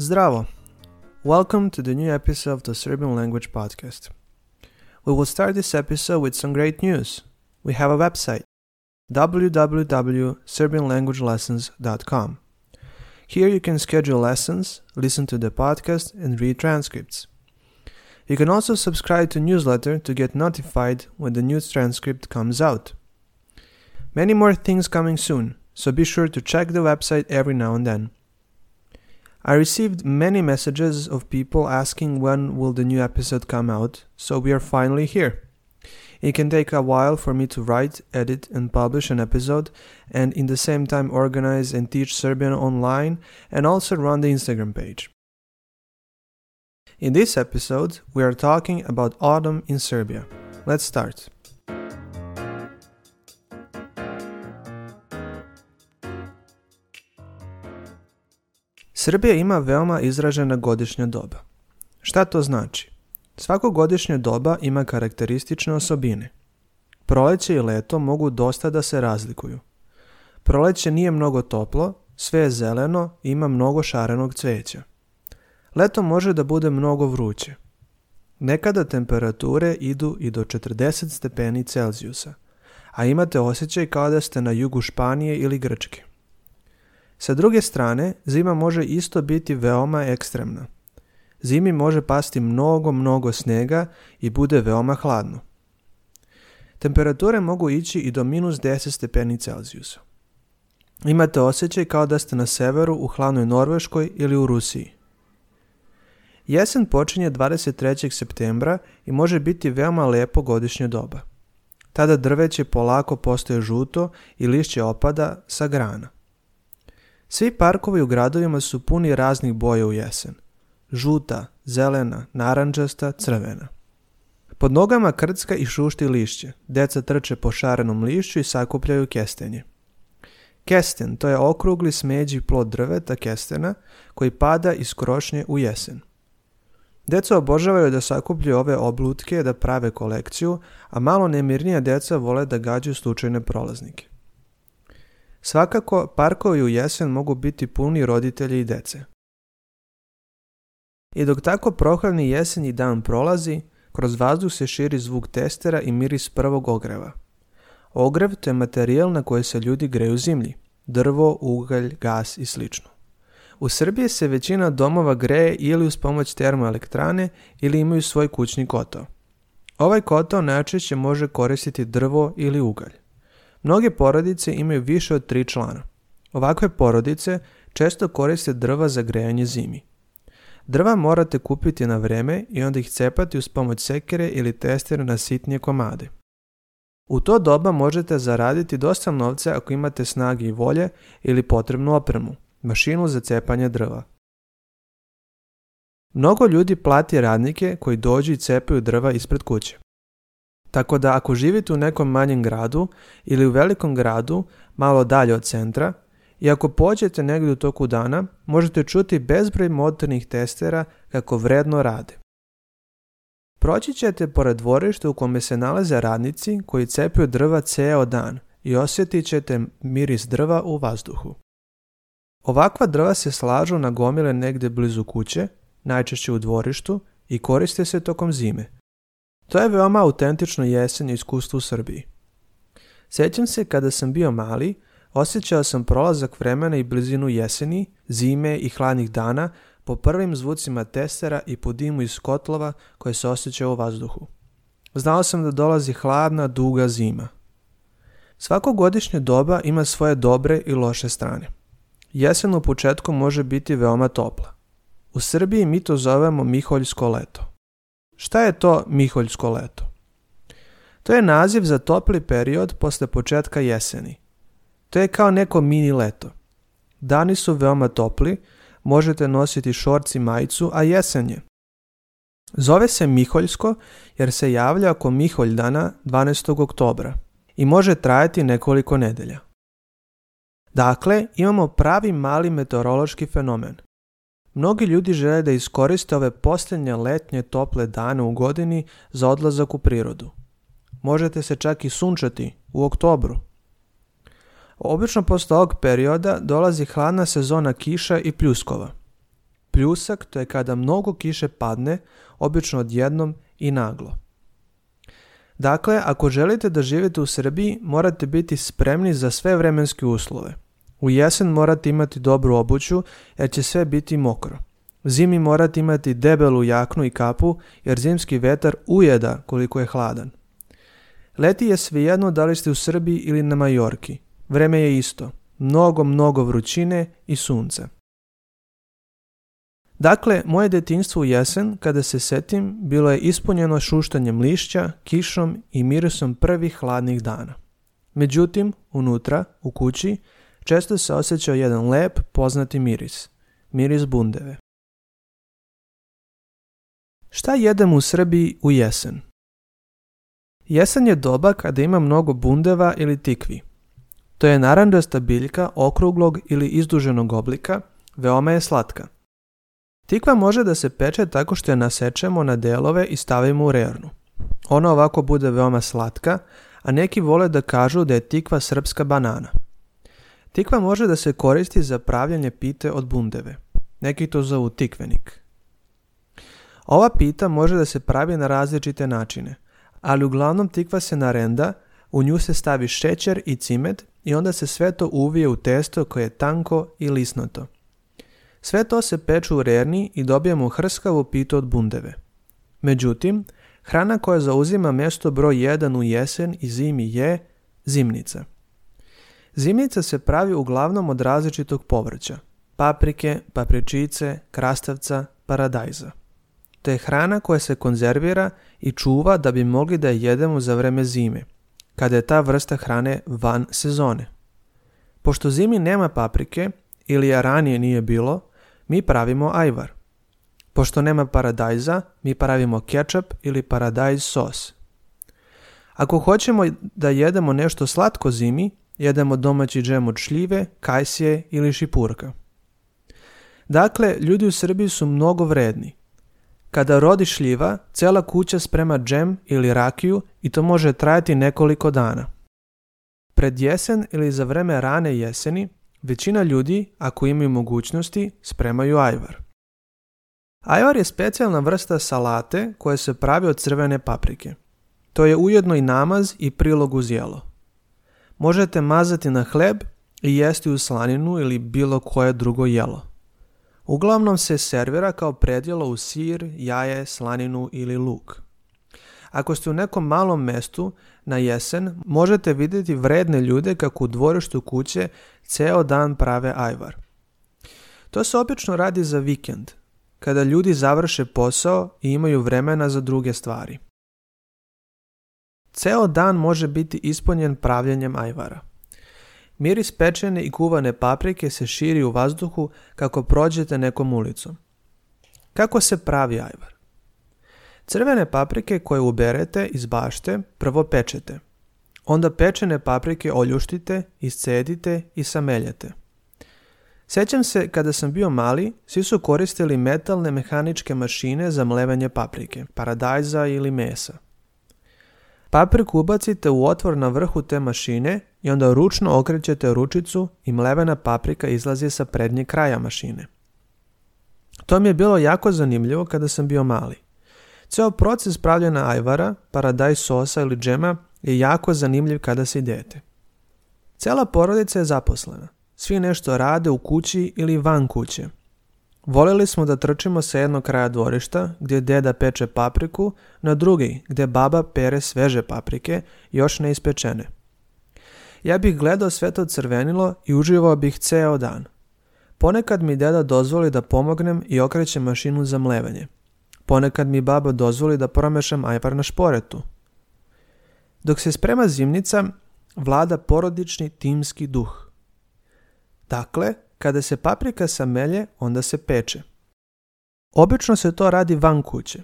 Zdravo! Welcome to the new episode of the Serbian Language Podcast. We will start this episode with some great news. We have a website www.serbianlanguagelessons.com. Here you can schedule lessons, listen to the podcast, and read transcripts. You can also subscribe to newsletter to get notified when the new transcript comes out. Many more things coming soon, so be sure to check the website every now and then. I received many messages of people asking when will the new episode come out, so we are finally here. It can take a while for me to write, edit and publish an episode and in the same time organize and teach Serbian online and also run the Instagram page. In this episode, we are talking about autumn in Serbia. Let's start. Srbija ima veoma izražena godišnja doba. Šta to znači? Svako godišnje doba ima karakteristične osobine. Proleće i leto mogu dosta da se razlikuju. Proleće nije mnogo toplo, sve je zeleno i ima mnogo šarenog cveća. Leto može da bude mnogo vruće. Nekada temperature idu i do 40 stepeni Celzijusa, a imate osjećaj kao da ste na jugu Španije ili Grčke. Sa druge strane, zima može isto biti veoma ekstremna. Zimi može pasti mnogo, mnogo snega i bude veoma hladno. Temperature mogu ići i do minus 10 stepeni Imate osjećaj kao da ste na severu u hladnoj Norveškoj ili u Rusiji. Jesen počinje 23. septembra i može biti veoma lepo godišnje doba. Tada drveće polako postoje žuto i lišće opada sa grana. Svi parkovi u gradovima su puni raznih boja u jesen. Žuta, zelena, naranđasta, crvena. Pod nogama krcka i šušti lišće. Deca trče po šarenom lišću i sakupljaju kestenje. Kesten to je okrugli smeđi plod drveta kestena koji pada iz krošnje u jesen. Deca obožavaju da sakupljaju ove oblutke da prave kolekciju, a malo nemirnija deca vole da gađaju slučajne prolaznike. Svakako, parkovi u jesen mogu biti puni roditelji i dece. I dok tako prohladni jesenji dan prolazi, kroz vazduh se širi zvuk testera i miris prvog ogreva. Ogrev to je materijal na koje se ljudi greju zimlji, drvo, ugalj, gas i sl. U Srbiji se većina domova greje ili uz pomoć termoelektrane ili imaju svoj kućni kotao. Ovaj kotao najčešće može koristiti drvo ili ugalj. Mnoge porodice imaju više od tri člana. Ovakve porodice često koriste drva za grejanje zimi. Drva morate kupiti na vreme i onda ih cepati uz pomoć sekere ili testera na sitnije komade. U to doba možete zaraditi dosta novca ako imate snage i volje ili potrebnu opremu, mašinu za cepanje drva. Mnogo ljudi plati radnike koji dođu i cepaju drva ispred kuće. Tako da ako živite u nekom manjem gradu ili u velikom gradu, malo dalje od centra, i ako pođete negdje u toku dana, možete čuti bezbroj modernih testera kako vredno rade. Proći ćete pored dvorišta u kome se nalaze radnici koji cepaju drva ceo dan i osjetit ćete miris drva u vazduhu. Ovakva drva se slažu na gomile negdje blizu kuće, najčešće u dvorištu, i koriste se tokom zime – to je veoma autentično jesenje iskustvo u Srbiji. Sjećam se kada sam bio mali, osjećao sam prolazak vremena i blizinu jeseni, zime i hladnih dana po prvim zvucima tesera i po dimu iz kotlova koje se osjećaju u vazduhu. Znao sam da dolazi hladna, duga zima. Svako godišnje doba ima svoje dobre i loše strane. Jesen u početku može biti veoma topla. U Srbiji mi to zovemo miholjsko leto. Šta je to Miholjsko leto? To je naziv za topli period posle početka jeseni. To je kao neko mini leto. Dani su veoma topli, možete nositi šorci majicu, a jesen je. Zove se Miholjsko jer se javlja oko Miholjdana 12. oktobra i može trajati nekoliko nedelja. Dakle, imamo pravi mali meteorološki fenomen. Mnogi ljudi žele da iskoriste ove posljednje letnje tople dane u godini za odlazak u prirodu. Možete se čak i sunčati u oktobru. Obično posle ovog perioda dolazi hladna sezona kiša i pljuskova. Pljusak to je kada mnogo kiše padne, obično odjednom i naglo. Dakle, ako želite da živite u Srbiji, morate biti spremni za sve vremenske uslove – u jesen morate imati dobru obuću jer će sve biti mokro. Zimi morate imati debelu jaknu i kapu jer zimski vetar ujeda koliko je hladan. Leti je svejedno da li ste u Srbiji ili na Majorki. Vreme je isto. Mnogo, mnogo vrućine i sunce. Dakle, moje detinjstvo u jesen, kada se setim, bilo je ispunjeno šuštanjem lišća, kišom i mirisom prvih hladnih dana. Međutim, unutra, u kući, Često se osjećao jedan lep, poznati miris. Miris bundeve. Šta jedem u Srbiji u jesen? Jesen je doba kada ima mnogo bundeva ili tikvi. To je naranđasta biljka okruglog ili izduženog oblika, veoma je slatka. Tikva može da se peče tako što je nasečemo na delove i stavimo u rernu. Ona ovako bude veoma slatka, a neki vole da kažu da je tikva srpska banana. Tikva može da se koristi za pravljanje pite od bundeve. Neki to zovu tikvenik. Ova pita može da se pravi na različite načine, ali uglavnom tikva se narenda, u nju se stavi šećer i cimet i onda se sve to uvije u testo koje je tanko i lisnoto. Sve to se peče u rerni i dobijemo hrskavu pitu od bundeve. Međutim, hrana koja zauzima mjesto broj 1 u jesen i zimi je zimnica. Zimnica se pravi uglavnom od različitog povrća, paprike, papričice, krastavca, paradajza. To je hrana koja se konzervira i čuva da bi mogli da jedemo za vreme zime, kada je ta vrsta hrane van sezone. Pošto zimi nema paprike, ili je ranije nije bilo, mi pravimo ajvar. Pošto nema paradajza, mi pravimo kečap ili paradajz sos. Ako hoćemo da jedemo nešto slatko zimi, jedemo domaći džem od šljive, kajsije ili šipurka. Dakle, ljudi u Srbiji su mnogo vredni. Kada rodi šljiva, cela kuća sprema džem ili rakiju i to može trajati nekoliko dana. Pred jesen ili za vreme rane jeseni, većina ljudi, ako imaju mogućnosti, spremaju ajvar. Ajvar je specijalna vrsta salate koja se pravi od crvene paprike. To je ujedno i namaz i prilog uz jelo možete mazati na hleb i jesti u slaninu ili bilo koje drugo jelo. Uglavnom se servira kao predjelo u sir, jaje, slaninu ili luk. Ako ste u nekom malom mestu na jesen, možete vidjeti vredne ljude kako u dvorištu kuće ceo dan prave ajvar. To se obično radi za vikend, kada ljudi završe posao i imaju vremena za druge stvari. Ceo dan može biti ispunjen pravljenjem ajvara. Miris pečene i kuvane paprike se širi u vazduhu kako prođete nekom ulicom. Kako se pravi ajvar? Crvene paprike koje uberete iz bašte prvo pečete. Onda pečene paprike oljuštite, iscedite i sameljete. Sećam se kada sam bio mali, svi su koristili metalne mehaničke mašine za mlevanje paprike, paradajza ili mesa. Papriku ubacite u otvor na vrhu te mašine i onda ručno okrećete ručicu i mlevena paprika izlazi sa prednje kraja mašine. To mi je bilo jako zanimljivo kada sam bio mali. Ceo proces pravljena ajvara, paradaj sosa ili džema je jako zanimljiv kada si idete. Cela porodica je zaposlena. Svi nešto rade u kući ili van kuće – Volili smo da trčimo sa jednog kraja dvorišta, gdje deda peče papriku, na drugi, gdje baba pere sveže paprike, još ne ispečene. Ja bih gledao sve to crvenilo i uživao bih ceo dan. Ponekad mi deda dozvoli da pomognem i okrećem mašinu za mlevanje. Ponekad mi baba dozvoli da promešam ajvar na šporetu. Dok se sprema zimnica, vlada porodični timski duh. Dakle, kada se paprika samelje, onda se peče. Obično se to radi van kuće,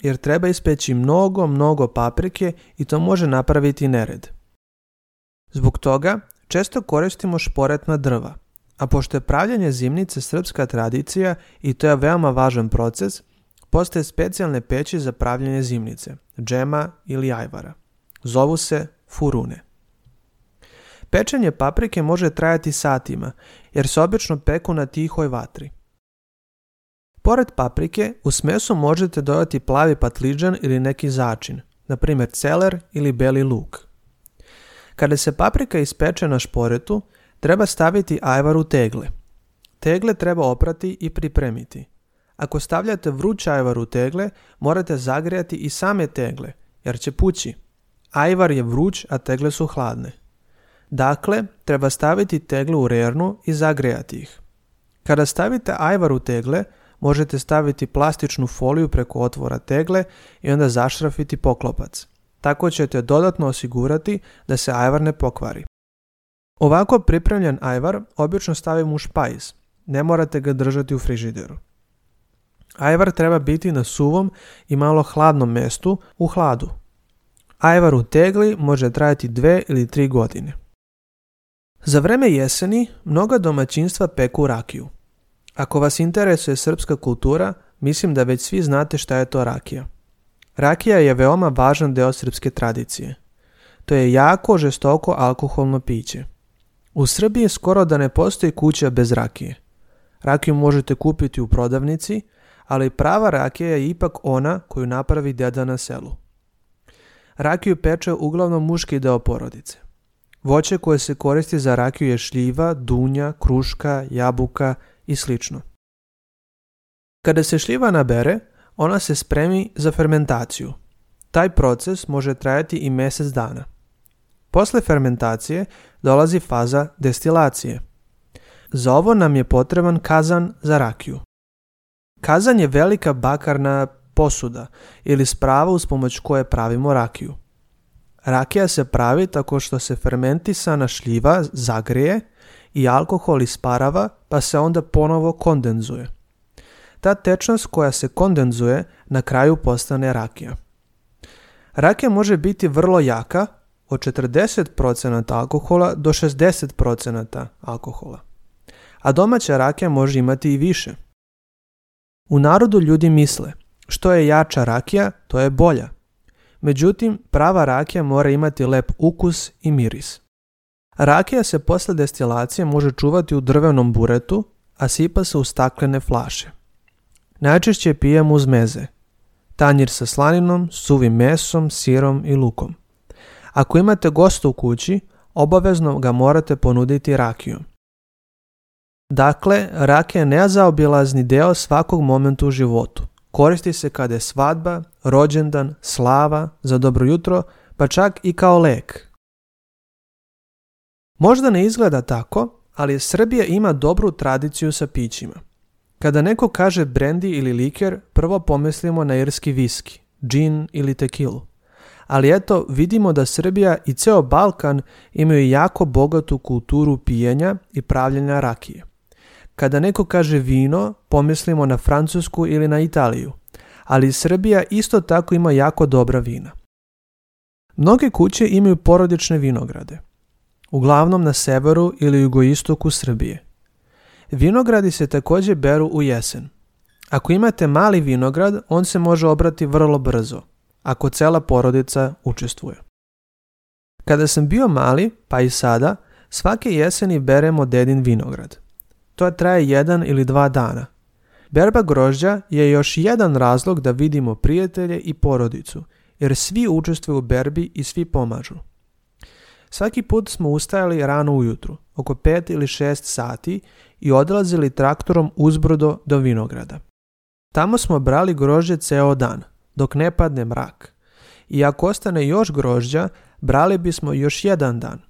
jer treba ispeći mnogo, mnogo paprike i to može napraviti nered. Zbog toga često koristimo šporetna drva, a pošto je pravljanje zimnice srpska tradicija i to je veoma važan proces, postoje specijalne peći za pravljanje zimnice, džema ili ajvara. Zovu se furune. Pečenje paprike može trajati satima jer se obično peku na tihoj vatri. Pored paprike, u smesu možete dodati plavi patliđan ili neki začin, na primjer celer ili beli luk. Kada se paprika ispeče na šporetu, treba staviti ajvar u tegle. Tegle treba oprati i pripremiti. Ako stavljate vruć ajvar u tegle, morate zagrijati i same tegle, jer će pući. Ajvar je vruć, a tegle su hladne. Dakle, treba staviti tegle u rernu i zagrijati ih. Kada stavite ajvar u tegle, možete staviti plastičnu foliju preko otvora tegle i onda zašrafiti poklopac. Tako ćete dodatno osigurati da se ajvar ne pokvari. Ovako pripremljen ajvar obično stavimo u špajz, ne morate ga držati u frižideru. Ajvar treba biti na suvom i malo hladnom mjestu u hladu. Ajvar u tegli može trajati 2 ili 3 godine. Za vreme jeseni mnoga domaćinstva peku rakiju. Ako vas interesuje srpska kultura, mislim da već svi znate šta je to rakija. Rakija je veoma važan deo srpske tradicije. To je jako žestoko alkoholno piće. U Srbiji skoro da ne postoji kuća bez rakije. Rakiju možete kupiti u prodavnici, ali prava rakija je ipak ona koju napravi deda na selu. Rakiju peče uglavnom muški deo porodice. Voće koje se koristi za rakiju je šljiva, dunja, kruška, jabuka i sl. Kada se šljiva nabere, ona se spremi za fermentaciju. Taj proces može trajati i mjesec dana. Posle fermentacije dolazi faza destilacije. Za ovo nam je potreban kazan za rakiju. Kazan je velika bakarna posuda ili sprava uz pomoć koje pravimo rakiju. Rakija se pravi tako što se fermentisana šljiva zagrije i alkohol isparava pa se onda ponovo kondenzuje. Ta tečnost koja se kondenzuje na kraju postane rakija. Rakija može biti vrlo jaka, od 40% alkohola do 60% alkohola. A domaća rakija može imati i više. U narodu ljudi misle, što je jača rakija, to je bolja. Međutim, prava rakija mora imati lep ukus i miris. Rakija se posle destilacije može čuvati u drvenom buretu, a sipa se u staklene flaše. Najčešće pijem uz meze. Tanjir sa slaninom, suvim mesom, sirom i lukom. Ako imate gosta u kući, obavezno ga morate ponuditi rakiju. Dakle, rakija je nezaobilazni deo svakog momenta u životu – Koristi se kada je svadba, rođendan, slava, za dobro jutro, pa čak i kao lek. Možda ne izgleda tako, ali Srbija ima dobru tradiciju sa pićima. Kada neko kaže brendi ili liker, prvo pomislimo na irski viski, džin ili tekilu. Ali eto, vidimo da Srbija i ceo Balkan imaju jako bogatu kulturu pijenja i pravljenja rakije. Kada neko kaže vino, pomislimo na Francusku ili na Italiju, ali Srbija isto tako ima jako dobra vina. Mnoge kuće imaju porodične vinograde, uglavnom na severu ili jugoistoku Srbije. Vinogradi se također beru u jesen. Ako imate mali vinograd, on se može obrati vrlo brzo, ako cela porodica učestvuje. Kada sam bio mali, pa i sada, svake jeseni beremo dedin vinograd – to traje jedan ili dva dana. Berba grožđa je još jedan razlog da vidimo prijatelje i porodicu, jer svi učestvuju u berbi i svi pomažu. Svaki put smo ustajali rano ujutru, oko 5 ili šest sati i odlazili traktorom uzbrodo do vinograda. Tamo smo brali grožđe ceo dan, dok ne padne mrak. I ako ostane još grožđa, brali bismo još jedan dan.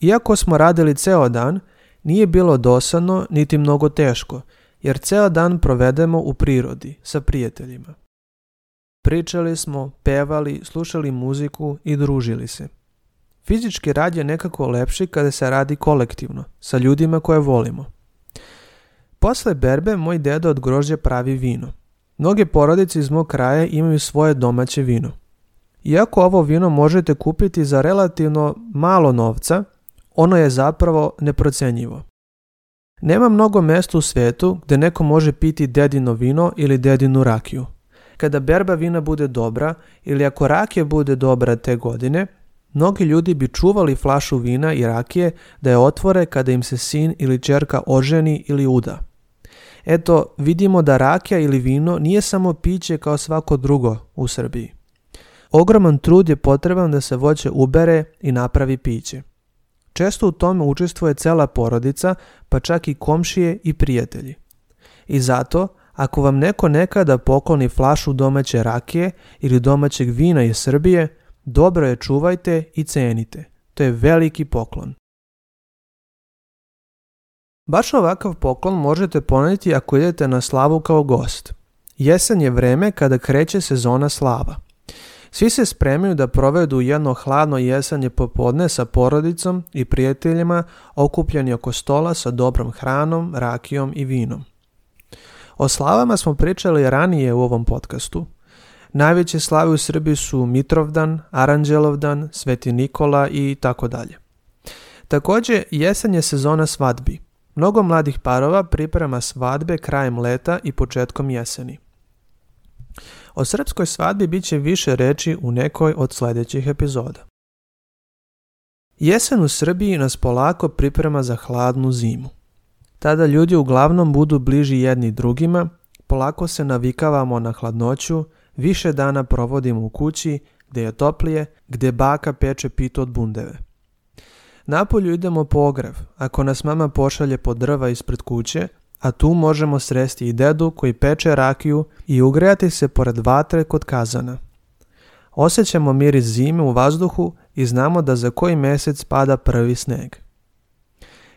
Iako smo radili ceo dan, nije bilo dosadno niti mnogo teško, jer ceo dan provedemo u prirodi sa prijateljima. Pričali smo, pevali, slušali muziku i družili se. Fizički rad je nekako lepši kada se radi kolektivno, sa ljudima koje volimo. Posle berbe moj deda od grožđa pravi vino. Mnoge porodice iz mog kraja imaju svoje domaće vino. Iako ovo vino možete kupiti za relativno malo novca, ono je zapravo neprocjenjivo. Nema mnogo mjesta u svijetu gdje neko može piti dedino vino ili dedinu rakiju. Kada berba vina bude dobra ili ako rakija bude dobra te godine, mnogi ljudi bi čuvali flašu vina i rakije da je otvore kada im se sin ili čerka oženi ili uda. Eto, vidimo da rakija ili vino nije samo piće kao svako drugo u Srbiji. Ogroman trud je potreban da se voće ubere i napravi piće. Često u tome učestvuje cela porodica, pa čak i komšije i prijatelji. I zato, ako vam neko nekada pokloni flašu domaće rakije ili domaćeg vina iz Srbije, dobro je čuvajte i cenite. To je veliki poklon. Baš ovakav poklon možete poneti ako idete na slavu kao gost. Jesen je vreme kada kreće sezona slava – svi se spremaju da provedu jedno hladno jesanje popodne sa porodicom i prijateljima okupljeni oko stola sa dobrom hranom, rakijom i vinom. O slavama smo pričali ranije u ovom podcastu. Najveće slave u Srbiji su Mitrovdan, Aranđelovdan, Sveti Nikola i tako dalje. Također, jesen je sezona svadbi. Mnogo mladih parova priprema svadbe krajem leta i početkom jeseni. O srpskoj svadbi bit će više reći u nekoj od sljedećih epizoda. Jesen u Srbiji nas polako priprema za hladnu zimu. Tada ljudi uglavnom budu bliži jedni drugima, polako se navikavamo na hladnoću, više dana provodimo u kući, gdje je toplije, gdje baka peče pitu od bundeve. Napolju idemo po Ako nas mama pošalje po drva ispred kuće, a tu možemo sresti i dedu koji peče rakiju i ugrejati se pored vatre kod kazana. Osjećamo miris zime u vazduhu i znamo da za koji mjesec pada prvi sneg.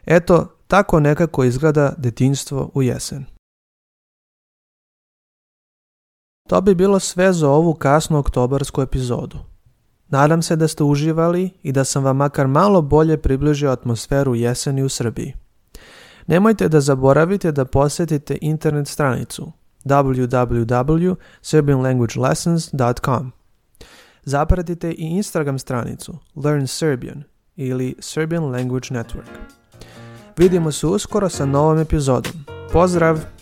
Eto, tako nekako izgleda detinjstvo u jesen. To bi bilo sve za ovu kasnu oktobarsku epizodu. Nadam se da ste uživali i da sam vam makar malo bolje približio atmosferu jeseni u Srbiji. Nemojte da zaboravite da posjetite internet stranicu www.serbianlanguagelessons.com. Zapratite i Instagram stranicu Learn Serbian ili Serbian Language Network. Vidimo se uskoro sa novom epizodom. Pozdrav!